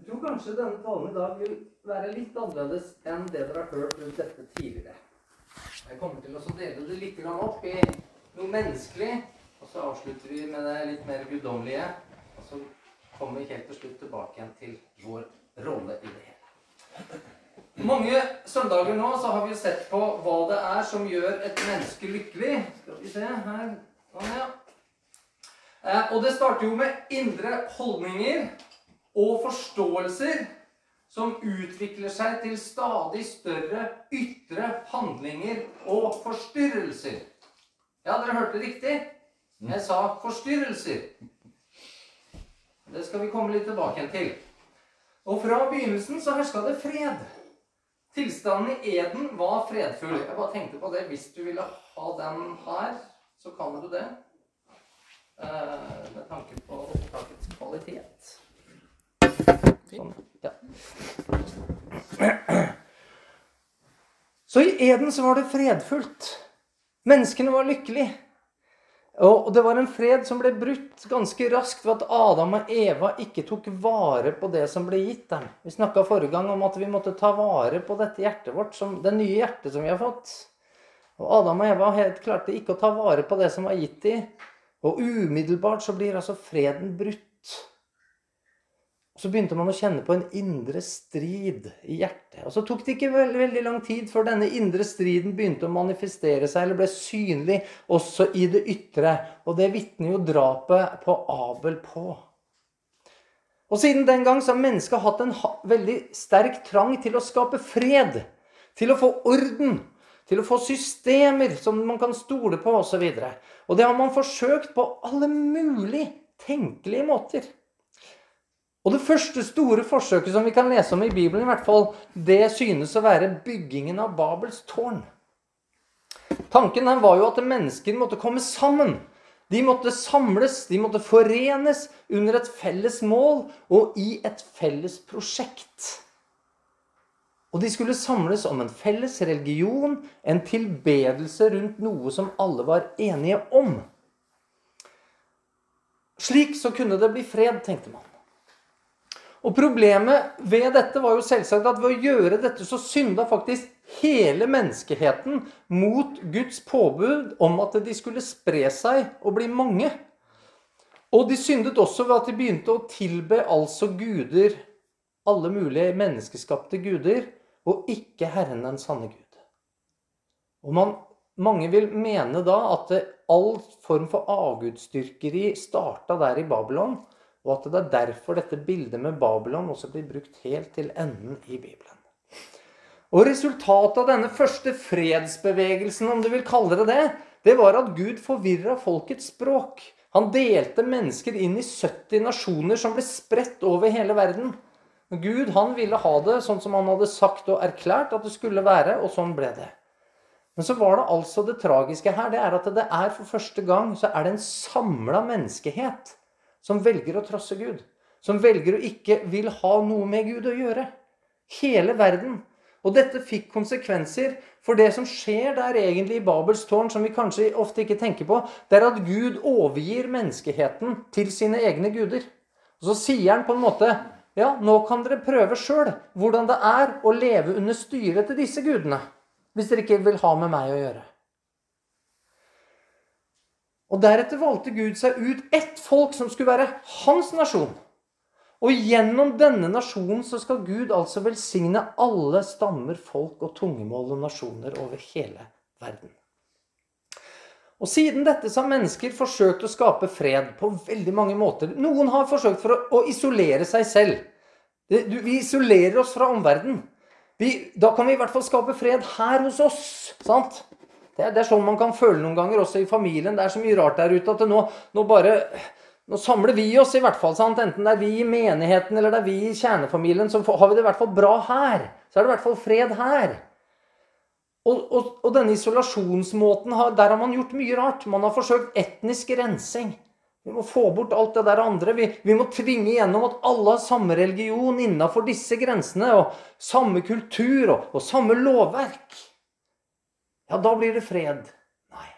Jeg tror kanskje denne talen i dag vil være litt annerledes enn det dere har hørt rundt dette tidligere. Jeg kommer til å dele det litt opp i noe menneskelig, og så avslutter vi med det litt mer guddommelige. Og så kommer vi helt til slutt tilbake igjen til vår rolle i det hele. Mange søndager nå så har vi sett på hva det er som gjør et menneske lykkelig. Skal vi se her Sånn, ja. Eh, og det starter jo med indre holdninger og forståelser som utvikler seg til stadig større ytre handlinger og forstyrrelser. Ja, dere hørte riktig. Jeg sa forstyrrelser. Det skal vi komme litt tilbake igjen til. Og fra begynnelsen så herska det fred. Tilstanden i eden var fredfull. Jeg bare tenkte på det. Hvis du ville ha den her, så kan du det. Eh, med tanke på opptakets kvalitet. Sånn, ja. Så i Eden så var det fredfullt. Menneskene var lykkelige. Og det var en fred som ble brutt ganske raskt ved at Adam og Eva ikke tok vare på det som ble gitt dem. Vi snakka forrige gang om at vi måtte ta vare på dette hjertet vårt, som, det nye hjertet som vi har fått. Og Adam og Eva helt klarte ikke å ta vare på det som var gitt dem. Og umiddelbart så blir altså freden brutt. Så begynte man å kjenne på en indre strid i hjertet. Og så tok det ikke veldig, veldig lang tid før denne indre striden begynte å manifestere seg, eller ble synlig også i det ytre. Og det vitner jo drapet på Abel på. Og siden den gang så har mennesket hatt en veldig sterk trang til å skape fred. Til å få orden. Til å få systemer som man kan stole på, osv. Og, så og det har man forsøkt på alle mulige tenkelige måter. Og det første store forsøket som vi kan lese om i Bibelen, i hvert fall, det synes å være byggingen av Babels tårn. Tanken her var jo at mennesker måtte komme sammen. De måtte samles, de måtte forenes under et felles mål og i et felles prosjekt. Og de skulle samles om en felles religion, en tilbedelse rundt noe som alle var enige om. Slik så kunne det bli fred, tenkte man. Og Problemet ved dette var jo selvsagt at ved å gjøre dette så synda faktisk hele menneskeheten mot Guds påbud om at de skulle spre seg og bli mange. Og de syndet også ved at de begynte å tilbe altså guder, alle mulige menneskeskapte guder, og ikke Herren den sanne Gud. Og man, mange vil mene da at all form for avgudsdyrkeri starta der i Babylon. Og at det er derfor dette bildet med Babylon også blir brukt helt til enden i Bibelen. Og Resultatet av denne første fredsbevegelsen, om du vil kalle det det, det var at Gud forvirra folkets språk. Han delte mennesker inn i 70 nasjoner som ble spredt over hele verden. Gud han ville ha det sånn som han hadde sagt og erklært at det skulle være, og sånn ble det. Men så var det altså det tragiske her, det er at det er for første gang så er det en samla menneskehet som velger å trosse Gud. Som velger å ikke vil ha noe med Gud å gjøre. Hele verden. Og dette fikk konsekvenser for det som skjer der egentlig i Babels tårn, som vi kanskje ofte ikke tenker på, det er at Gud overgir menneskeheten til sine egne guder. Og så sier han på en måte ja, nå kan dere prøve sjøl hvordan det er å leve under styret til disse gudene. Hvis dere ikke vil ha med meg å gjøre. Og Deretter valgte Gud seg ut ett folk som skulle være hans nasjon. Og gjennom denne nasjonen så skal Gud altså velsigne alle stammer, folk og tungemål og nasjoner over hele verden. Og Siden dette så har mennesker forsøkt å skape fred på veldig mange måter. Noen har forsøkt for å, å isolere seg selv. Det, du, vi isolerer oss fra omverdenen. Da kan vi i hvert fall skape fred her hos oss. sant? Det er, det er, sånn man kan føle noen ganger, også i familien. Det er så mye rart der ute at nå, nå, bare Nå samler vi oss, i hvert fall. Sant? Enten det er vi i menigheten eller det er vi i kjernefamilien, så har vi det i hvert fall bra her. Så er det i hvert fall fred her. Og, og, og denne isolasjonsmåten, der har man gjort mye rart. Man har forsøkt etnisk rensing. Vi må få bort alt det der andre. Vi, vi må tvinge igjennom at alle har samme religion innafor disse grensene. Og samme kultur og, og samme lovverk ja, da blir det fred. Nei.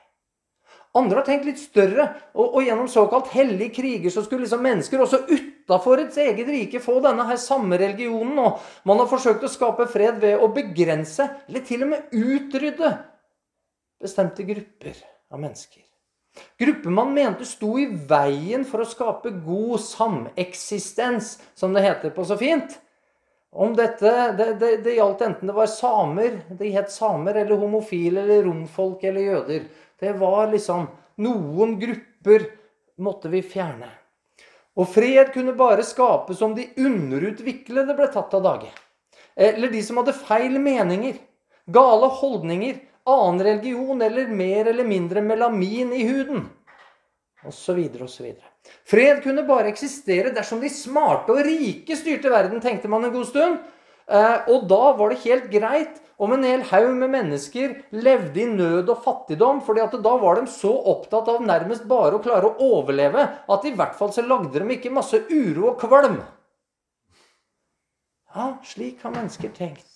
Andre har tenkt litt større, og, og gjennom såkalt hellige kriger så skulle liksom mennesker også utafor et eget rike få denne her samme religionen. Og man har forsøkt å skape fred ved å begrense, eller til og med utrydde, bestemte grupper av mennesker. Grupper man mente sto i veien for å skape god sameksistens, som det heter på så fint. Om dette, det, det, det, gjaldt enten det var samer, de het samer, eller homofile, eller romfolk eller jøder. Det var liksom Noen grupper måtte vi fjerne. Og fred kunne bare skapes om de underutviklede ble tatt av dage. Eller de som hadde feil meninger, gale holdninger, annen religion eller mer eller mindre melamin i huden. Så videre. Fred kunne bare eksistere dersom de smarte og rike styrte verden, tenkte man en god stund. Eh, og da var det helt greit om en hel haug med mennesker levde i nød og fattigdom, fordi at da var de så opptatt av nærmest bare å klare å overleve at i hvert fall så lagde de ikke masse uro og kvalm. Ja, slik har mennesker tenkt.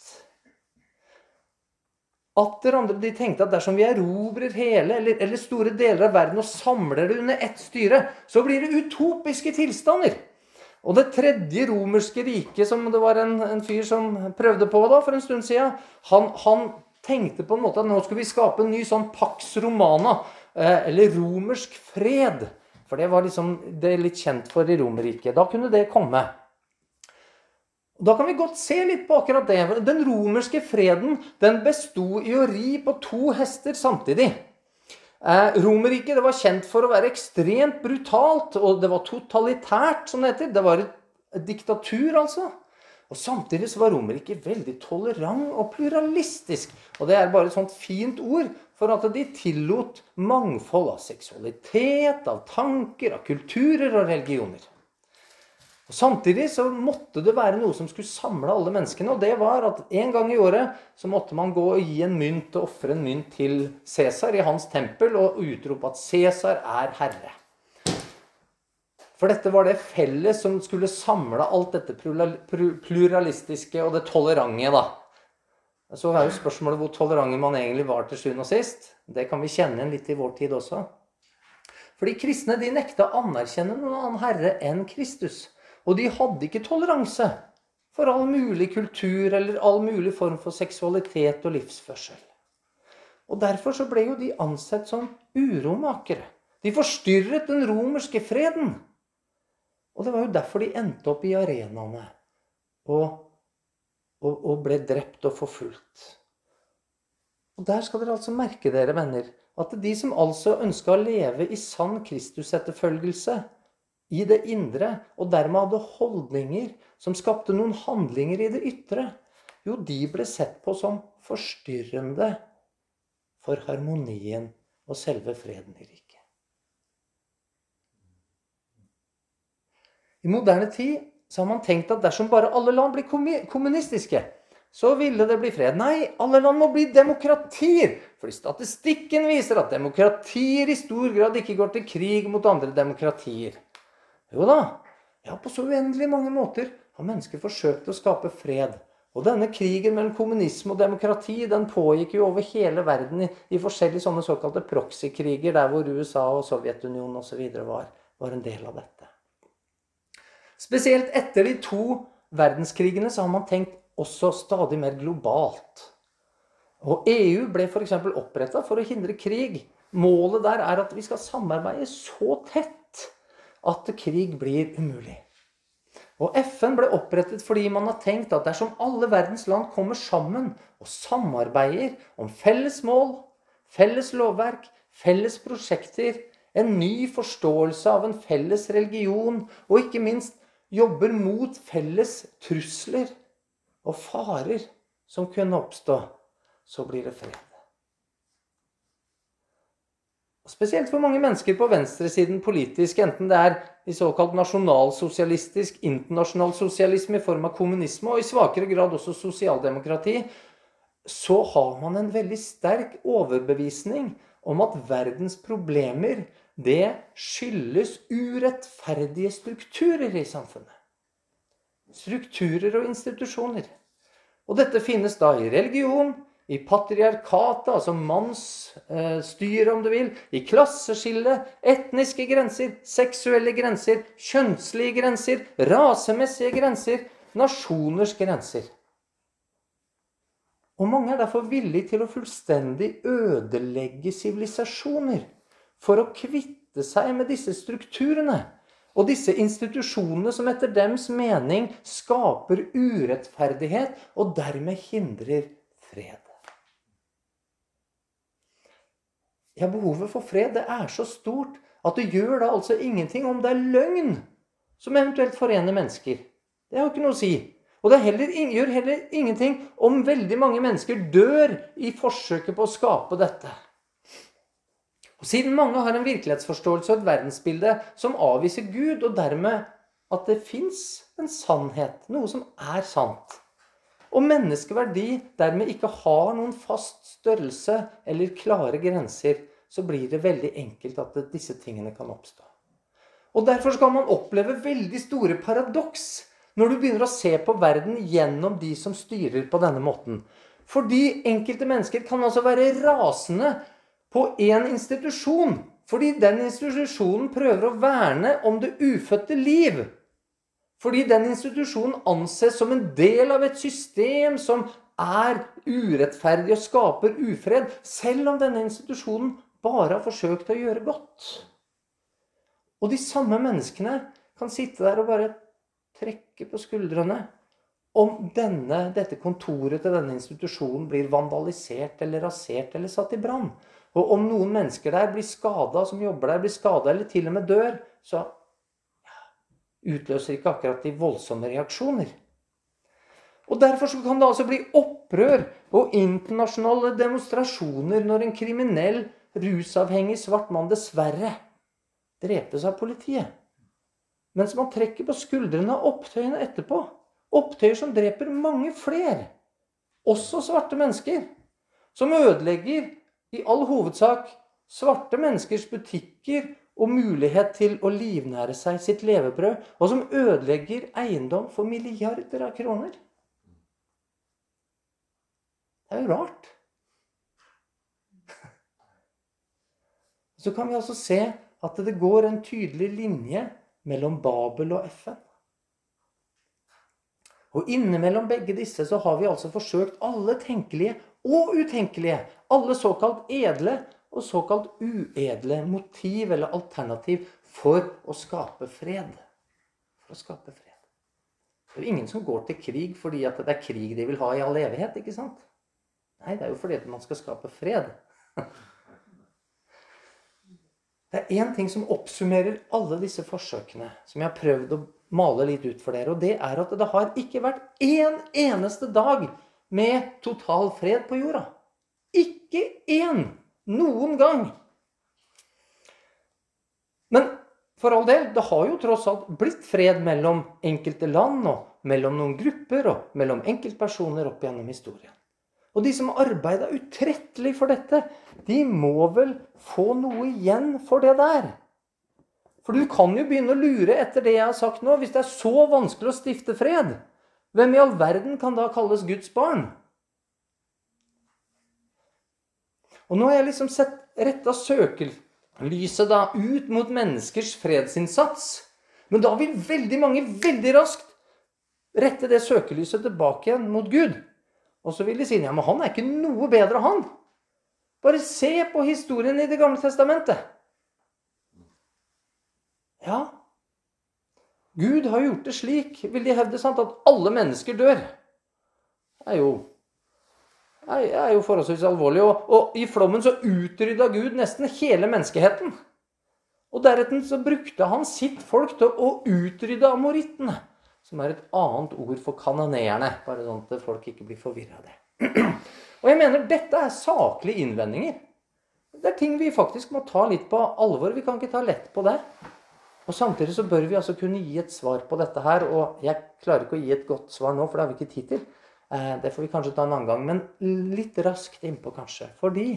Atter andre de tenkte at dersom vi erobrer hele eller, eller, store deler av verden og samler det under ett styre, så blir det utopiske tilstander. Og det tredje romerske riket, som det var en, en fyr som prøvde på da for en stund siden, han, han, tenkte på en måte at nå skulle vi skape en ny sånn pax romana, eh, eller romersk fred. For det var liksom det litt kjent for i Romerriket. Da kunne det komme. Da kan vi godt se litt på akkurat det. Den romerske freden den besto i å ri på to hester samtidig. Eh, Romerriket var kjent for å være ekstremt brutalt, og det var totalitært, som det heter. Det var et diktatur, altså. Og Samtidig så var Romerriket veldig tolerant og pluralistisk. Og det er bare et sånt fint ord for at de tillot mangfold av seksualitet, av tanker, av kulturer og religioner. Og Samtidig så måtte det være noe som skulle samle alle menneskene. Og det var at en gang i året så måtte man gå og gi en mynt og ofre en mynt til Cæsar i hans tempel og utrope at Cæsar er herre. For dette var det felles som skulle samle alt dette pluralistiske og det tolerante. da. Så er jo spørsmålet hvor tolerante man egentlig var til sjuende og sist. Det kan vi kjenne igjen litt i vår tid også. For de kristne de nekta å anerkjenne noen annen herre enn Kristus. Og de hadde ikke toleranse for all mulig kultur eller all mulig form for seksualitet og livsførsel. Og Derfor så ble jo de ansett som uromakere. De forstyrret den romerske freden. Og det var jo derfor de endte opp i arenaene og, og, og ble drept og forfulgt. Og Der skal dere altså merke dere, venner, at de som altså ønska å leve i sann Kristusetterfølgelse, i det indre, og dermed hadde holdninger som skapte noen handlinger i det ytre, jo, de ble sett på som forstyrrende for harmonien og selve freden i riket. I moderne tid så har man tenkt at dersom bare alle land blir kommunistiske, så ville det bli fred. Nei, alle land må bli demokratier. Fordi statistikken viser at demokratier i stor grad ikke går til krig mot andre demokratier. Jo da, ja, på så uendelig mange måter har mennesker forsøkt å skape fred. Og denne krigen mellom kommunisme og demokrati den pågikk jo over hele verden i, i forskjellige sånne såkalte proxykriger, der hvor USA og Sovjetunionen osv. Var, var en del av dette. Spesielt etter de to verdenskrigene så har man tenkt også stadig mer globalt. Og EU ble f.eks. oppretta for å hindre krig. Målet der er at vi skal samarbeide så tett at krig blir umulig. Og FN ble opprettet fordi man har tenkt at dersom alle verdens land kommer sammen og samarbeider om felles mål, felles lovverk, felles prosjekter, en ny forståelse av en felles religion, og ikke minst jobber mot felles trusler og farer som kunne oppstå, så blir det fred. Spesielt for mange mennesker på venstresiden politisk, enten det er i såkalt nasjonalsosialistisk, internasjonal sosialisme i form av kommunisme, og i svakere grad også sosialdemokrati, så har man en veldig sterk overbevisning om at verdens problemer det skyldes urettferdige strukturer i samfunnet. Strukturer og institusjoner. Og dette finnes da i religion, i patriarkatet, altså mannsstyret, om du vil, i klasseskille, etniske grenser, seksuelle grenser, kjønnslige grenser, rasemessige grenser, nasjoners grenser. Og mange er derfor villige til å fullstendig ødelegge sivilisasjoner for å kvitte seg med disse strukturene og disse institusjonene som etter dems mening skaper urettferdighet og dermed hindrer fred. Ja, behovet for fred det er så stort at det gjør da altså ingenting om det er løgn som eventuelt forener mennesker. Det har ikke noe å si. Og det heller, gjør heller ingenting om veldig mange mennesker dør i forsøket på å skape dette. Og Siden mange har en virkelighetsforståelse og et verdensbilde som avviser Gud, og dermed at det fins en sannhet, noe som er sant, og menneskeverdi dermed ikke har noen fast størrelse eller klare grenser, så blir det veldig enkelt at disse tingene kan oppstå. Og Derfor skal man oppleve veldig store paradoks når du begynner å se på verden gjennom de som styrer på denne måten. Fordi enkelte mennesker kan altså være rasende på én institusjon fordi den institusjonen prøver å verne om det ufødte liv. Fordi den institusjonen anses som en del av et system som er urettferdig og skaper ufred, selv om denne institusjonen bare har forsøkt å gjøre godt. Og de samme menneskene kan sitte der og bare trekke på skuldrene om denne, dette kontoret til denne institusjonen blir vandalisert eller rasert eller satt i brann. Og om noen mennesker der blir skada, som jobber der, blir skada eller til og med dør, så utløser ikke akkurat de voldsomme reaksjoner. Og Derfor kan det altså bli opprør og internasjonale demonstrasjoner når en kriminell, rusavhengig svart mann dessverre drepes av politiet. Mens man trekker på skuldrene av opptøyene etterpå. Opptøyer som dreper mange flere. Også svarte mennesker. Som ødelegger i all hovedsak svarte menneskers butikker og mulighet til å livnære seg sitt levebrød, og som ødelegger eiendom for milliarder av kroner. Det er jo rart. Så kan vi altså se at det går en tydelig linje mellom Babel og FN. Og innimellom begge disse så har vi altså forsøkt alle tenkelige og utenkelige, alle såkalt edle og såkalt uedle motiv eller alternativ for å skape fred. For å skape fred. Det er jo ingen som går til krig fordi at det er krig de vil ha i all evighet. ikke sant? Nei, det er jo fordi man skal skape fred. Det er én ting som oppsummerer alle disse forsøkene, som jeg har prøvd å male litt ut for dere. Og det er at det har ikke vært én eneste dag med total fred på jorda. Ikke én! Noen gang. Men for all del, det har jo tross alt blitt fred mellom enkelte land og mellom noen grupper og mellom enkeltpersoner opp gjennom historien. Og de som arbeida utrettelig for dette, de må vel få noe igjen for det der. For du kan jo begynne å lure etter det jeg har sagt nå. Hvis det er så vanskelig å stifte fred, hvem i all verden kan da kalles Guds barn? Og nå har jeg liksom sett retta søkelyset da ut mot menneskers fredsinnsats. Men da vil veldig mange veldig raskt rette det søkelyset tilbake igjen mot Gud. Og så vil de si ja, men han er ikke noe bedre, han. Bare se på historien i Det gamle testamentet. Ja, Gud har gjort det slik, vil de hevde, sant, at alle mennesker dør. Det er jo er, jo forholdsvis alvorlig. Og, og, i flommen så utrydda Gud nesten hele menneskeheten. Og deretter så brukte han sitt folk til å utrydde amorittene. Som er et annet ord for kanoneerne. Bare sånn at folk ikke blir forvirra av det. Og jeg mener dette er saklige innvendinger. Det er ting vi faktisk må ta litt på alvor. Vi kan ikke ta lett på det. Og Samtidig så bør vi altså kunne gi et svar på dette her. Og jeg klarer ikke å gi et godt svar nå, for det har vi ikke tid til. Eh, det får vi kanskje ta en annen gang, men litt raskt innpå, kanskje. Fordi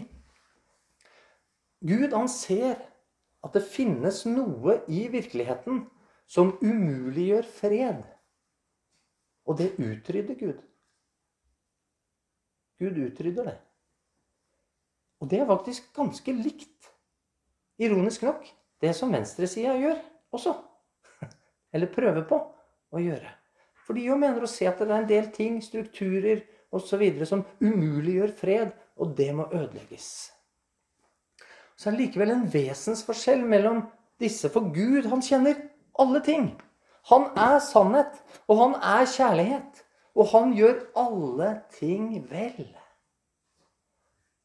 Gud, han ser at det finnes noe i virkeligheten som umuliggjør fred. Og det utrydder Gud. Gud utrydder det. Og det er faktisk ganske likt, ironisk nok, det som venstresida gjør også. Eller prøver på å gjøre. For de jo mener å se at det er en del ting, strukturer osv. som umuliggjør fred, og det må ødelegges. Så er det likevel en vesensforskjell mellom disse. For Gud, han kjenner alle ting. Han er sannhet, og han er kjærlighet. Og han gjør alle ting vel.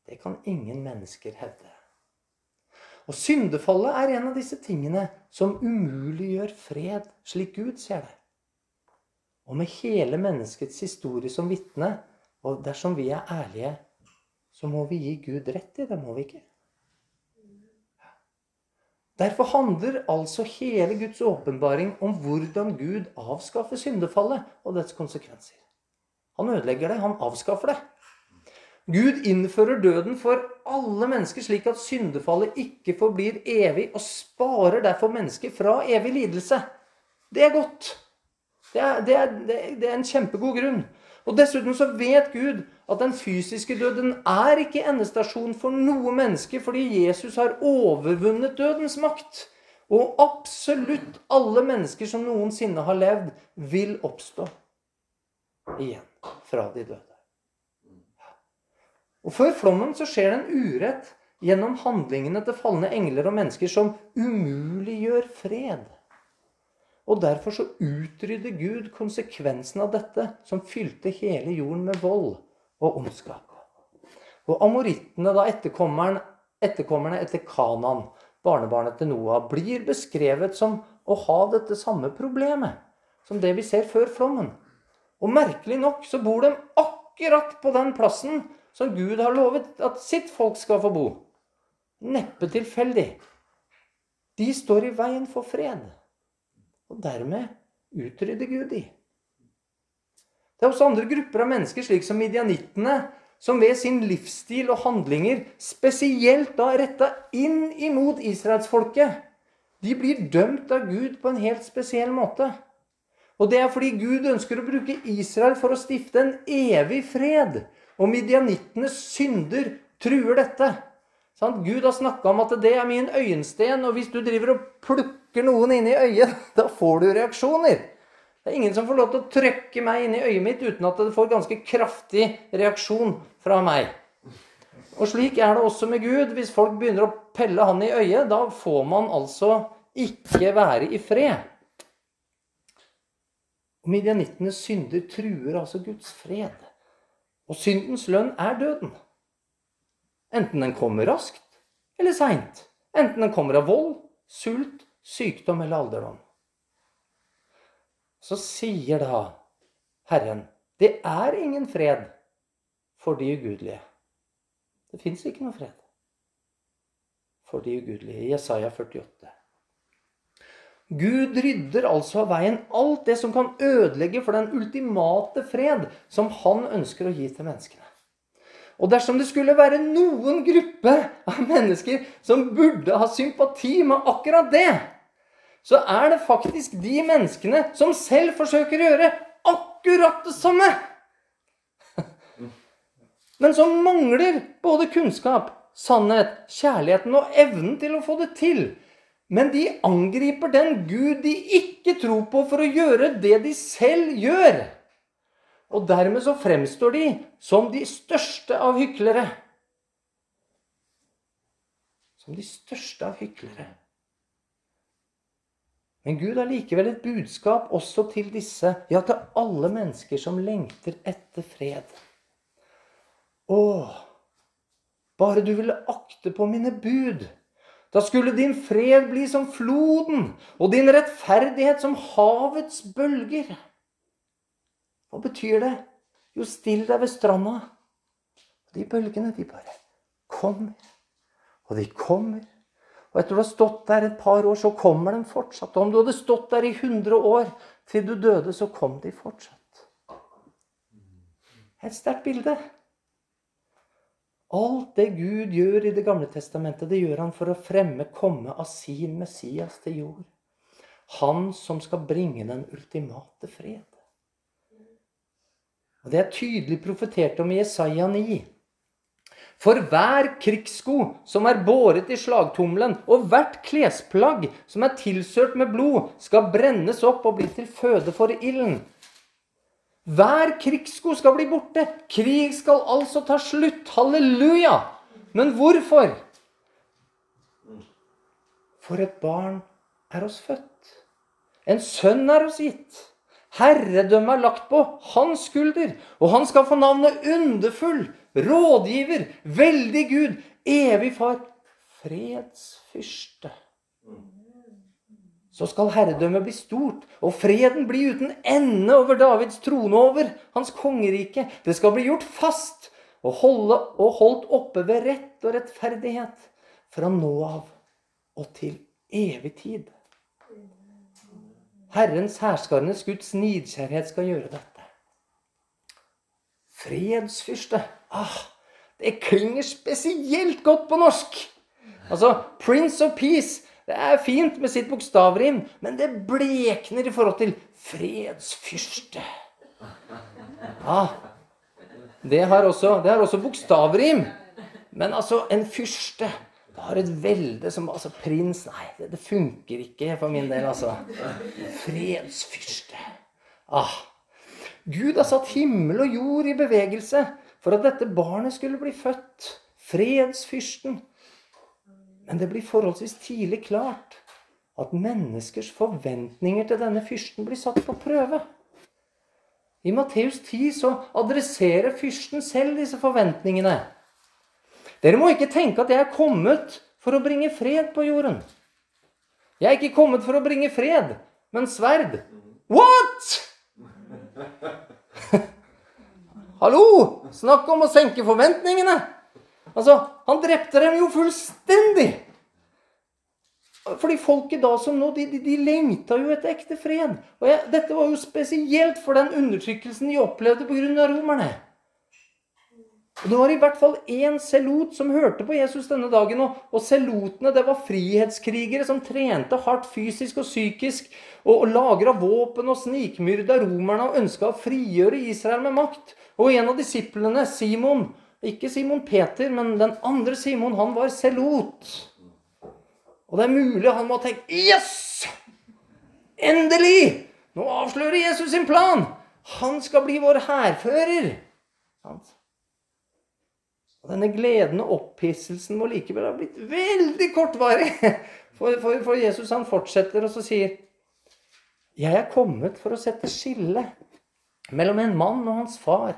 Det kan ingen mennesker hevde. Og syndefallet er en av disse tingene som umuliggjør fred, slik Gud ser det. Og med hele menneskets historie som vitne, og dersom vi er ærlige, så må vi gi Gud rett i det, må vi ikke? Derfor handler altså hele Guds åpenbaring om hvordan Gud avskaffer syndefallet og dets konsekvenser. Han ødelegger det, han avskaffer det. Gud innfører døden for alle mennesker, slik at syndefallet ikke forblir evig, og sparer derfor mennesker fra evig lidelse. Det er godt. Det er, det er, det er en kjempegod grunn. Og Dessuten så vet Gud at den fysiske døden er ikke endestasjon for noe menneske, fordi Jesus har overvunnet dødens makt. Og absolutt alle mennesker som noensinne har levd, vil oppstå igjen fra de døde. Og Før flommen så skjer det en urett gjennom handlingene til falne engler og mennesker som umuliggjør fred. Og derfor så utrydder Gud konsekvensen av dette, som fylte hele jorden med vold og ondskap. Og amorittene, da etterkommerne, etterkommerne etter Kanan, barnebarnet til Noah, blir beskrevet som å ha dette samme problemet som det vi ser før flommen. Og merkelig nok så bor de akkurat på den plassen som Gud har lovet at sitt folk skal få bo. Neppe tilfeldig. De står i veien for fred. Og dermed utrydde Gud de. Det er også andre grupper av mennesker, slik som midianittene, som ved sin livsstil og handlinger spesielt da retta inn imot israelsfolket, de blir dømt av Gud på en helt spesiell måte. Og det er fordi Gud ønsker å bruke Israel for å stifte en evig fred. Og midianittenes synder truer dette. Sånn? Gud har snakka om at det er min øyensten, og hvis du driver og plukker noen inn i øyet, da får du reaksjoner. Det er ingen som får lov til å trykke meg inn i øyet mitt uten at det får ganske kraftig reaksjon fra meg. Og slik er det også med Gud. Hvis folk begynner å pelle han i øyet, da får man altså ikke være i fred. Midjanittenes synder truer altså Guds fred. Og syndens lønn er døden. Enten den kommer raskt eller seint. Enten den kommer av vold, sult, sykdom eller alderdom. Så sier da Herren det er ingen fred for de ugudelige. Det fins ikke noe fred for de ugudelige. Jesaja 48. Gud rydder altså av veien alt det som kan ødelegge for den ultimate fred som han ønsker å gi til menneskene. Og dersom det skulle være noen gruppe av mennesker som burde ha sympati med akkurat det, så er det faktisk de menneskene som selv forsøker å gjøre akkurat det samme. Men som mangler både kunnskap, sannhet, kjærligheten og evnen til å få det til. Men de angriper den Gud de ikke tror på, for å gjøre det de selv gjør. Og dermed så fremstår de som de største av hyklere. Som de største av hyklere. Men Gud har likevel et budskap også til disse, ja, til alle mennesker som lengter etter fred. Å, bare du ville akte på mine bud. Da skulle din fred bli som floden, og din rettferdighet som havets bølger. Hva betyr det? Jo, still deg ved stranda. De bølgene, de bare kommer. Og de kommer. Og etter du har stått der et par år, så kommer de fortsatt. Og om du hadde stått der i 100 år til du døde, så kom de fortsatt. Et sterkt bilde. Alt det Gud gjør i Det gamle testamentet, det gjør han for å fremme komme av sin Messias til jord. Han som skal bringe den ultimate fred. Og Det er tydelig profetert om i Jesaja 9. For hver krigssko som er båret i slagtommelen, og hvert klesplagg som er tilsørt med blod, skal brennes opp og bli til føde for ilden. Hver krigssko skal bli borte. Krig skal altså ta slutt. Halleluja! Men hvorfor? For et barn er oss født. En sønn er oss gitt. Herredømmet er lagt på hans skulder, og han skal få navnet Underfull, rådgiver, veldig Gud, evig far, fredsfyrste. Så skal herredømmet bli stort, og freden bli uten ende over Davids trone over hans kongerike. Det skal bli gjort fast og, holde, og holdt oppe ved rett og rettferdighet fra nå av og til evig tid. Herrens herskarenes Guds nidkjærhet skal gjøre dette. Fredsfyrste. Ah, det klinger spesielt godt på norsk. Altså, Prince of Peace det er fint med sitt bokstavrim, men det blekner i forhold til fredsfyrste. Ah, det har også, det har også bokstavrim. Men altså, en fyrste det har et velde som altså Prins Nei, det, det funker ikke for min del, altså. Fredsfyrste. Ah. Gud har satt himmel og jord i bevegelse for at dette barnet skulle bli født. Fredsfyrsten. Men det blir forholdsvis tidlig klart at menneskers forventninger til denne fyrsten blir satt på prøve. I Matteus 10 så adresserer fyrsten selv disse forventningene. Dere må ikke tenke at jeg er kommet for å bringe fred på jorden. Jeg er ikke kommet for å bringe fred, men sverd. What?! Hallo! Snakk om å senke forventningene! Altså, Han drepte dem jo fullstendig! Fordi folket da som nå, de, de, de lengta jo etter ekte fred. Og jeg, Dette var jo spesielt for den undertrykkelsen de opplevde pga. romerne. Og Det var i hvert fall én selot som hørte på Jesus denne dagen. Og, og selotene det var frihetskrigere som trente hardt fysisk og psykisk. Og, og lagra våpen og snikmyrda romerne og ønska å frigjøre Israel med makt. Og en av disiplene, Simon, ikke Simon Peter, men den andre Simon, han var selot. Og det er mulig han må ha tenkt Yes! Endelig! Nå avslører Jesus sin plan! Han skal bli vår hærfører. Og denne gleden og opphisselsen må likevel ha blitt veldig kortvarig. For, for, for, Jesus han fortsetter og så sier Jeg er kommet for å sette skille mellom en mann og hans far.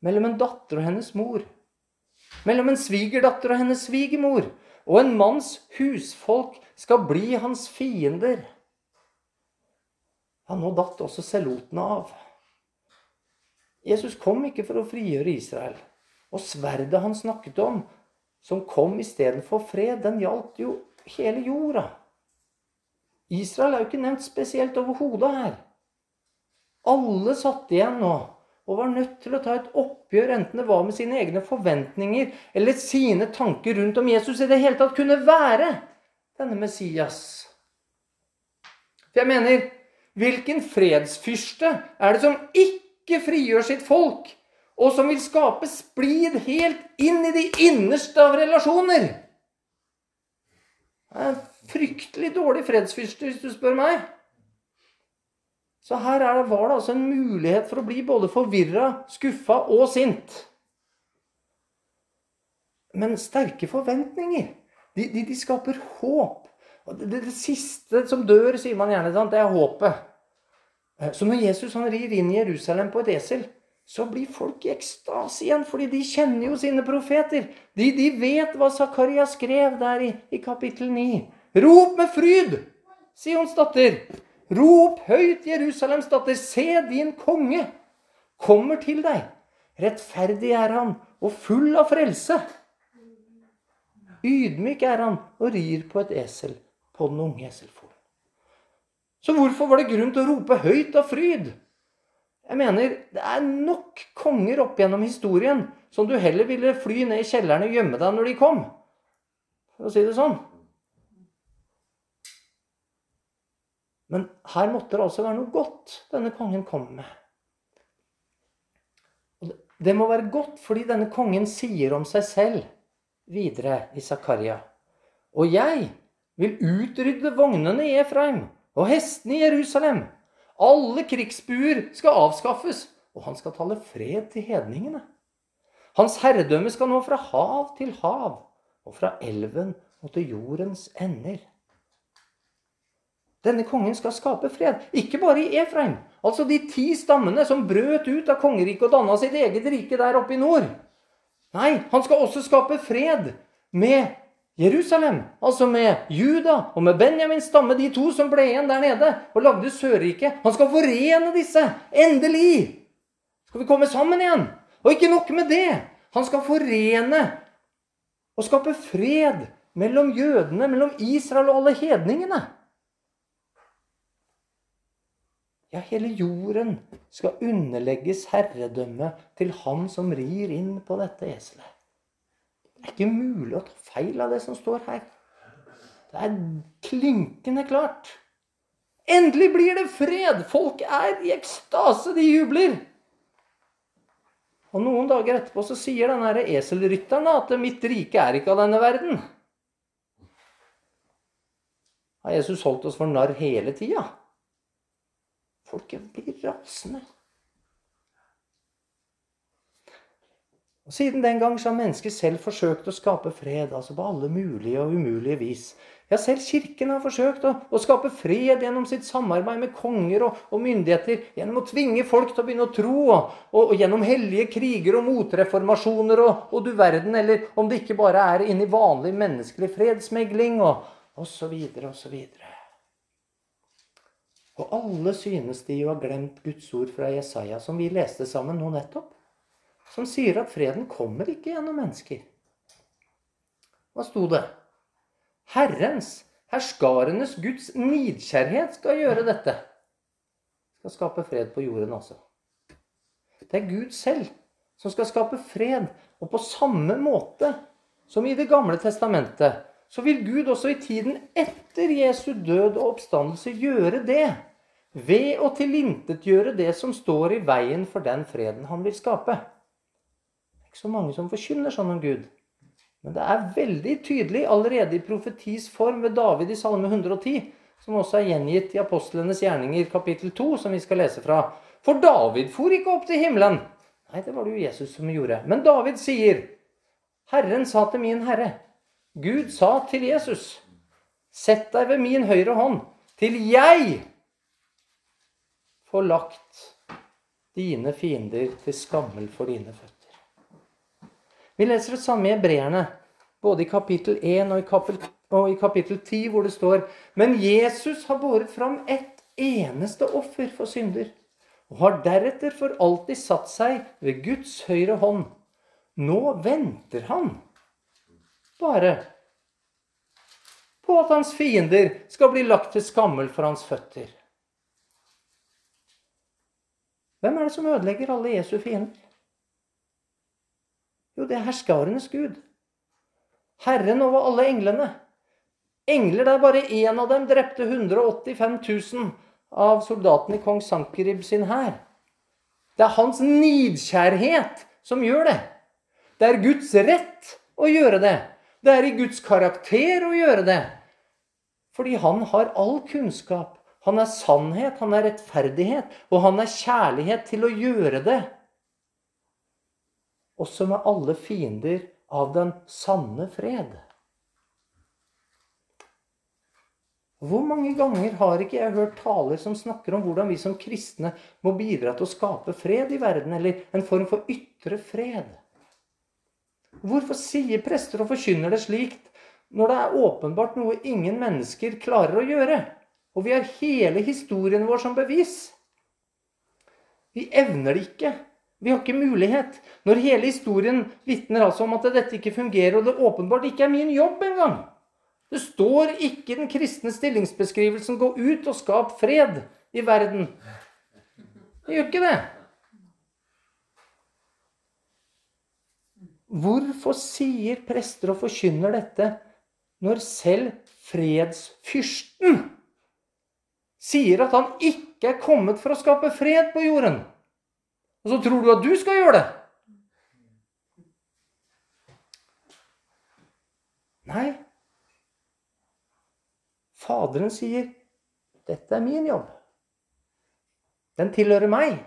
Mellom en datter og hennes mor. Mellom en svigerdatter og hennes svigermor. Og en manns husfolk skal bli hans fiender. Ja, nå datt også selotene av. Jesus kom ikke for å frigjøre Israel. Og sverdet han snakket om, som kom istedenfor fred, den gjaldt jo hele jorda. Israel er jo ikke nevnt spesielt overhodet her. Alle satt igjen nå og var nødt til å ta et oppgjør, enten det var med sine egne forventninger eller sine tanker rundt om Jesus i det hele tatt kunne være denne Messias. For jeg mener, hvilken fredsfyrste er det som ikke frigjør sitt folk og som vil skape splid helt inn i de innerste av relasjoner. Det er en fryktelig dårlig fredsfyrste, hvis du spør meg. Så her det, var det altså en mulighet for å bli både forvirra, skuffa og sint. Men sterke forventninger, de, de, de skaper håp. Det, det, det, siste som dør, sier man gjerne, det er håpet. Så når Jesus han rir inn i Jerusalem på et esel, så blir folk i ekstase igjen, fordi de kjenner jo sine profeter. De, de vet hva Zakaria skrev der i, i kapittel 9. Rop med fryd, Sions datter. Rop høyt, Jerusalems datter. Se, din konge kommer til deg. Rettferdig er han og full av frelse. Ydmyk er han og rir på et esel på den unge eselfolen. Så hvorfor var det grunn til å rope høyt av fryd? Jeg mener, det er nok konger opp gjennom historien som du heller ville fly ned i kjelleren og gjemme deg når de kom. For å si det sånn. Men her måtte det altså være noe godt denne kongen kom med. Det må være godt fordi denne kongen sier om seg selv videre i Zakaria. Og jeg vil utrydde vognene i Efraim og hestene i Jerusalem. Alle krigsbuer skal avskaffes, og han skal tale fred til hedningene. Hans herredømme skal nå fra hav til hav og fra elven og til jordens ender. Denne kongen skal skape fred, ikke bare i Efraim. Altså de ti stammene som brøt ut av kongeriket og danna sitt eget rike der oppe i nord. Nei, han skal også skape fred med Jerusalem, altså med Juda og med Benjamins stamme, de to som ble igjen der nede og lagde Sørriket. Han skal forene disse. Endelig skal vi komme sammen igjen. Og ikke nok med det. Han skal forene og skape fred mellom jødene, mellom Israel og alle hedningene. Ja, hele jorden skal underlegges herredømme til han som rir inn på dette eselet. Er ikke mulig å ta feil av det som står her. Det er klinkende klart. Endelig blir det fred! Folk er i ekstase, de jubler. Og noen dager etterpå så sier denne eselrytteren at 'mitt rike er ikke av denne verden'. Har Jesus holdt oss for narr hele tida? Folket blir rasende. Og Siden den gang så har mennesket selv forsøkt å skape fred, altså på alle mulige og umulige vis. Ja, selv Kirken har forsøkt å, å skape fred gjennom sitt samarbeid med konger og, og, myndigheter. Gjennom å tvinge folk til å begynne å tro, og, og gjennom hellige kriger og motreformasjoner og, og, du verden, eller om det ikke bare er inni vanlig menneskelig fredsmegling og osv. osv. Og alle synes de jo har glemt Guds ord fra Jesaja, som vi leste sammen nå nettopp. Som sier at freden kommer ikke gjennom mennesker. Hva sto det? Herrens, herskarenes Guds nidkjærhet skal gjøre dette. Skal skape fred på jorden også. Det er Gud selv som skal skape fred. Og på samme måte som i Det gamle testamentet så vil Gud også i tiden etter Jesu død og oppstandelse gjøre det ved å tilintetgjøre det som står i veien for den freden han vil skape. Ikke så mange som forkynner sånn om Gud. Men det er veldig tydelig allerede i profetis form ved David i Salme 110, som også er gjengitt i Apostlenes gjerninger kapittel 2, som vi skal lese fra. For David for ikke opp til himmelen. Nei, det var det jo Jesus som gjorde. Men David sier, Herren sa til min herre, Gud sa til Jesus, 'Sett deg ved min høyre hånd, til jeg får lagt dine fiender til skammel for dine føtter.' Vi leser det samme i Hebreerne, både i kapittel 1 og i kapittel, og i kapittel 10, hvor det står Men Jesus har båret fram ett eneste offer for synder, og har deretter for alltid satt seg ved Guds høyre hånd. Nå venter han bare på at hans fiender skal bli lagt til skammel for hans føtter. Hvem er det som ødelegger alle Jesu fiender? Jo, det er herskarenes Gud. Herren over alle englene. Engler der bare én av dem drepte 185 000 av soldatene i kong Sankerib sin hær. Det er hans nidkjærhet som gjør det. Det er Guds rett å gjøre det. Det er i Guds karakter å gjøre det. Fordi han har all kunnskap. Han er sannhet, han er rettferdighet, og han er kjærlighet til å gjøre det. Også med alle fiender av den sanne fred. Hvor mange ganger har ikke jeg hørt taler som snakker om hvordan vi som kristne må bidra til å skape fred i verden, eller en form for ytre fred? Hvorfor sier prester og forkynner det slikt når det er åpenbart noe ingen mennesker klarer å gjøre? Og vi har hele historien vår som bevis. Vi evner det ikke. Vi har ikke mulighet. Når hele historien vitner altså om at dette ikke fungerer, og det åpenbart ikke er min jobb engang. Det står ikke i den kristne stillingsbeskrivelsen 'gå ut og skap fred' i verden. Det gjør ikke det. Hvorfor sier prester og forkynner dette når selv fredsfyrsten sier at han ikke er kommet for å skape fred på jorden? Og så tror du at du skal gjøre det. Nei. Faderen sier, 'Dette er min jobb. Den tilhører meg.'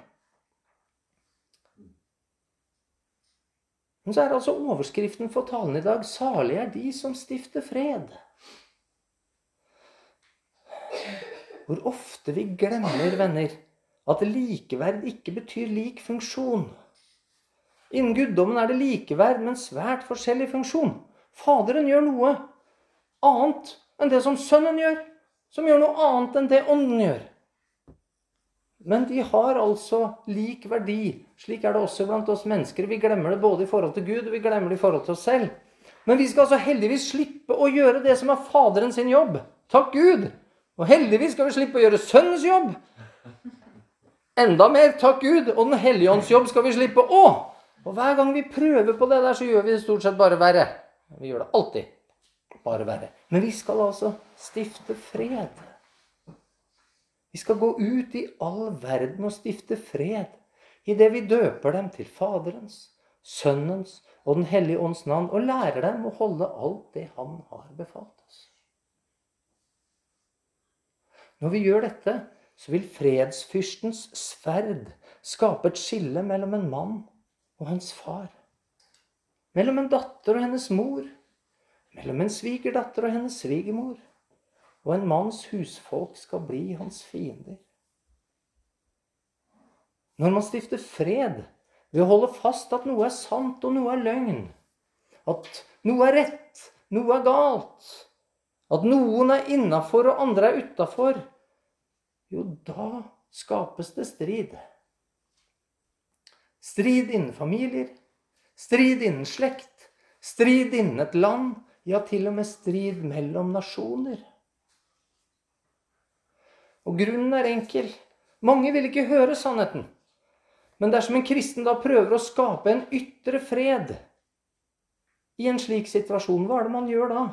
Men så er altså overskriften for talen i dag 'Salige er de som stifter fred'. Hvor ofte vi glemmer, venner, at likeverd ikke betyr lik funksjon. Innen guddommen er det likeverd, men svært forskjellig funksjon. Faderen gjør noe annet enn det som Sønnen gjør, som gjør noe annet enn det Ånden gjør. Men de har altså lik verdi. Slik er det også blant oss mennesker. Vi glemmer det både i forhold til Gud og vi glemmer det i forhold til oss selv. Men vi skal altså heldigvis slippe å gjøre det som er Faderen sin jobb. Takk Gud! Og heldigvis skal vi slippe å gjøre Sønnens jobb. Enda mer takk Gud. Og Den hellige ånds jobb skal vi slippe òg. Og hver gang vi prøver på det der, så gjør vi det stort sett bare verre. Vi gjør det alltid bare verre. Men vi skal altså stifte fred. Vi skal gå ut i all verden og stifte fred idet vi døper dem til Faderens, Sønnens og Den hellige ånds navn og lærer dem å holde alt det Han har befalt oss. Når vi gjør dette, så vil fredsfyrstens sverd skape et skille mellom en mann og hans far. Mellom en datter og hennes mor. Mellom en svigerdatter og hennes svigermor og en manns husfolk skal bli hans fiender. Når man stifter fred ved å holde fast at noe er sant og noe er løgn, at noe er rett, noe er galt, at noen er innafor og andre er utafor, jo, da skapes det strid. Strid innen familier, strid innen slekt, strid innen et land, ja, til og med strid mellom nasjoner. Og grunnen er enkel. Mange vil ikke høre sannheten. Men dersom en kristen da prøver å skape en ytre fred i en slik situasjon, hva er det man gjør da?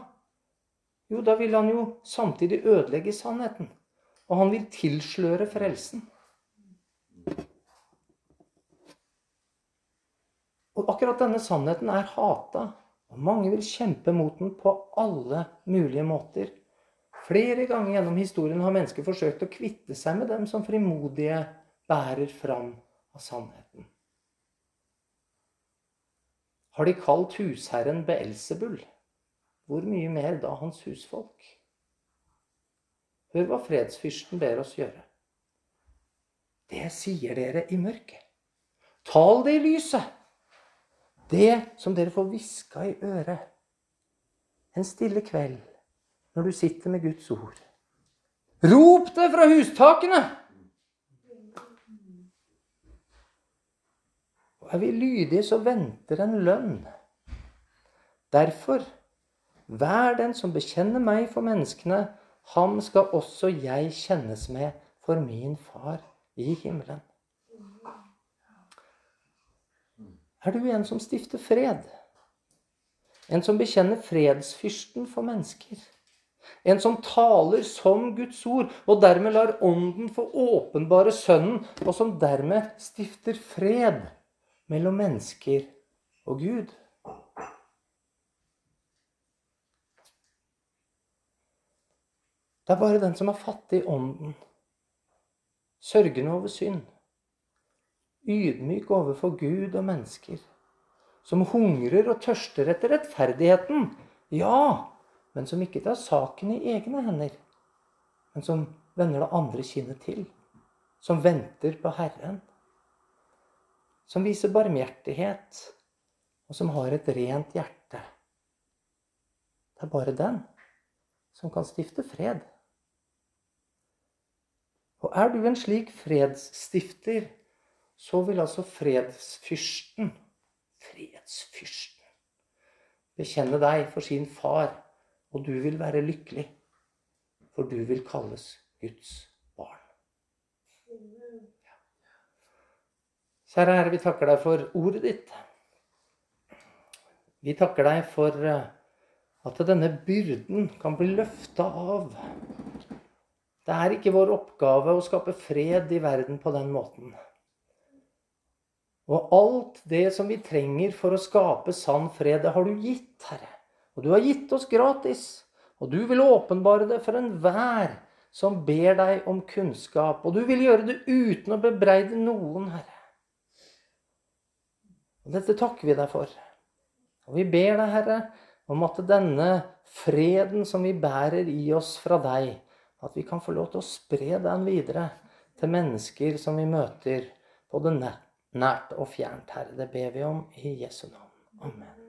Jo, da vil han jo samtidig ødelegge sannheten. Og han vil tilsløre frelsen. Og akkurat denne sannheten er hata. Og mange vil kjempe mot den på alle mulige måter. Flere ganger gjennom historien har mennesker forsøkt å kvitte seg med dem som frimodige bærer fram av sannheten. Har de kalt husherren Beelsebull? Hvor mye mer da hans husfolk? Hør hva fredsfyrsten ber oss gjøre. Det sier dere i mørket. Tal det i lyset. Det som dere får hviska i øret. En stille kveld når du sitter med Guds ord. Rop det fra hustakene! Og er vi lydige, så venter en lønn. Derfor, vær den som bekjenner meg for menneskene, ham skal også jeg kjennes med for min far i himmelen. Er du en som stifter fred? En som bekjenner fredsfyrsten for mennesker? En som taler som Guds ord, og dermed lar Ånden få åpenbare Sønnen, og som dermed stifter fred mellom mennesker og Gud. Det er bare den som er fattig i ånden, sørgende over synd, ydmyk overfor Gud og mennesker, som hungrer og tørster etter rettferdigheten. Ja, men som ikke tar saken i egne hender, men som vender det andre kinnet til. Som venter på Herren. Som viser barmhjertighet, og som har et rent hjerte. Det er bare den som kan stifte fred. Og er du en slik fredsstifter, så vil altså fredsfyrsten Fredsfyrsten bekjenne deg for sin far og du vil være lykkelig, for du vil kalles Guds barn. Kjære Herre, vi takker deg for ordet ditt. Vi takker deg for eh, at denne byrden kan bli løfta av. Det er ikke vår oppgave å skape fred i verden på den måten. Og alt det som vi trenger for å skape sann fred, det har du gitt, Herre. Og du har gitt oss gratis. Og du vil åpenbare det for enhver som ber deg om kunnskap. Og du vil gjøre det uten å bebreide noen, Herre. Og dette takker vi deg for. Og vi ber deg, Herre, om at denne freden som vi bærer i oss fra deg, at vi kan få lov til å spre den videre til mennesker som vi møter, både nært og fjernt, Herre. Det ber vi om i Jesu navn. Amen.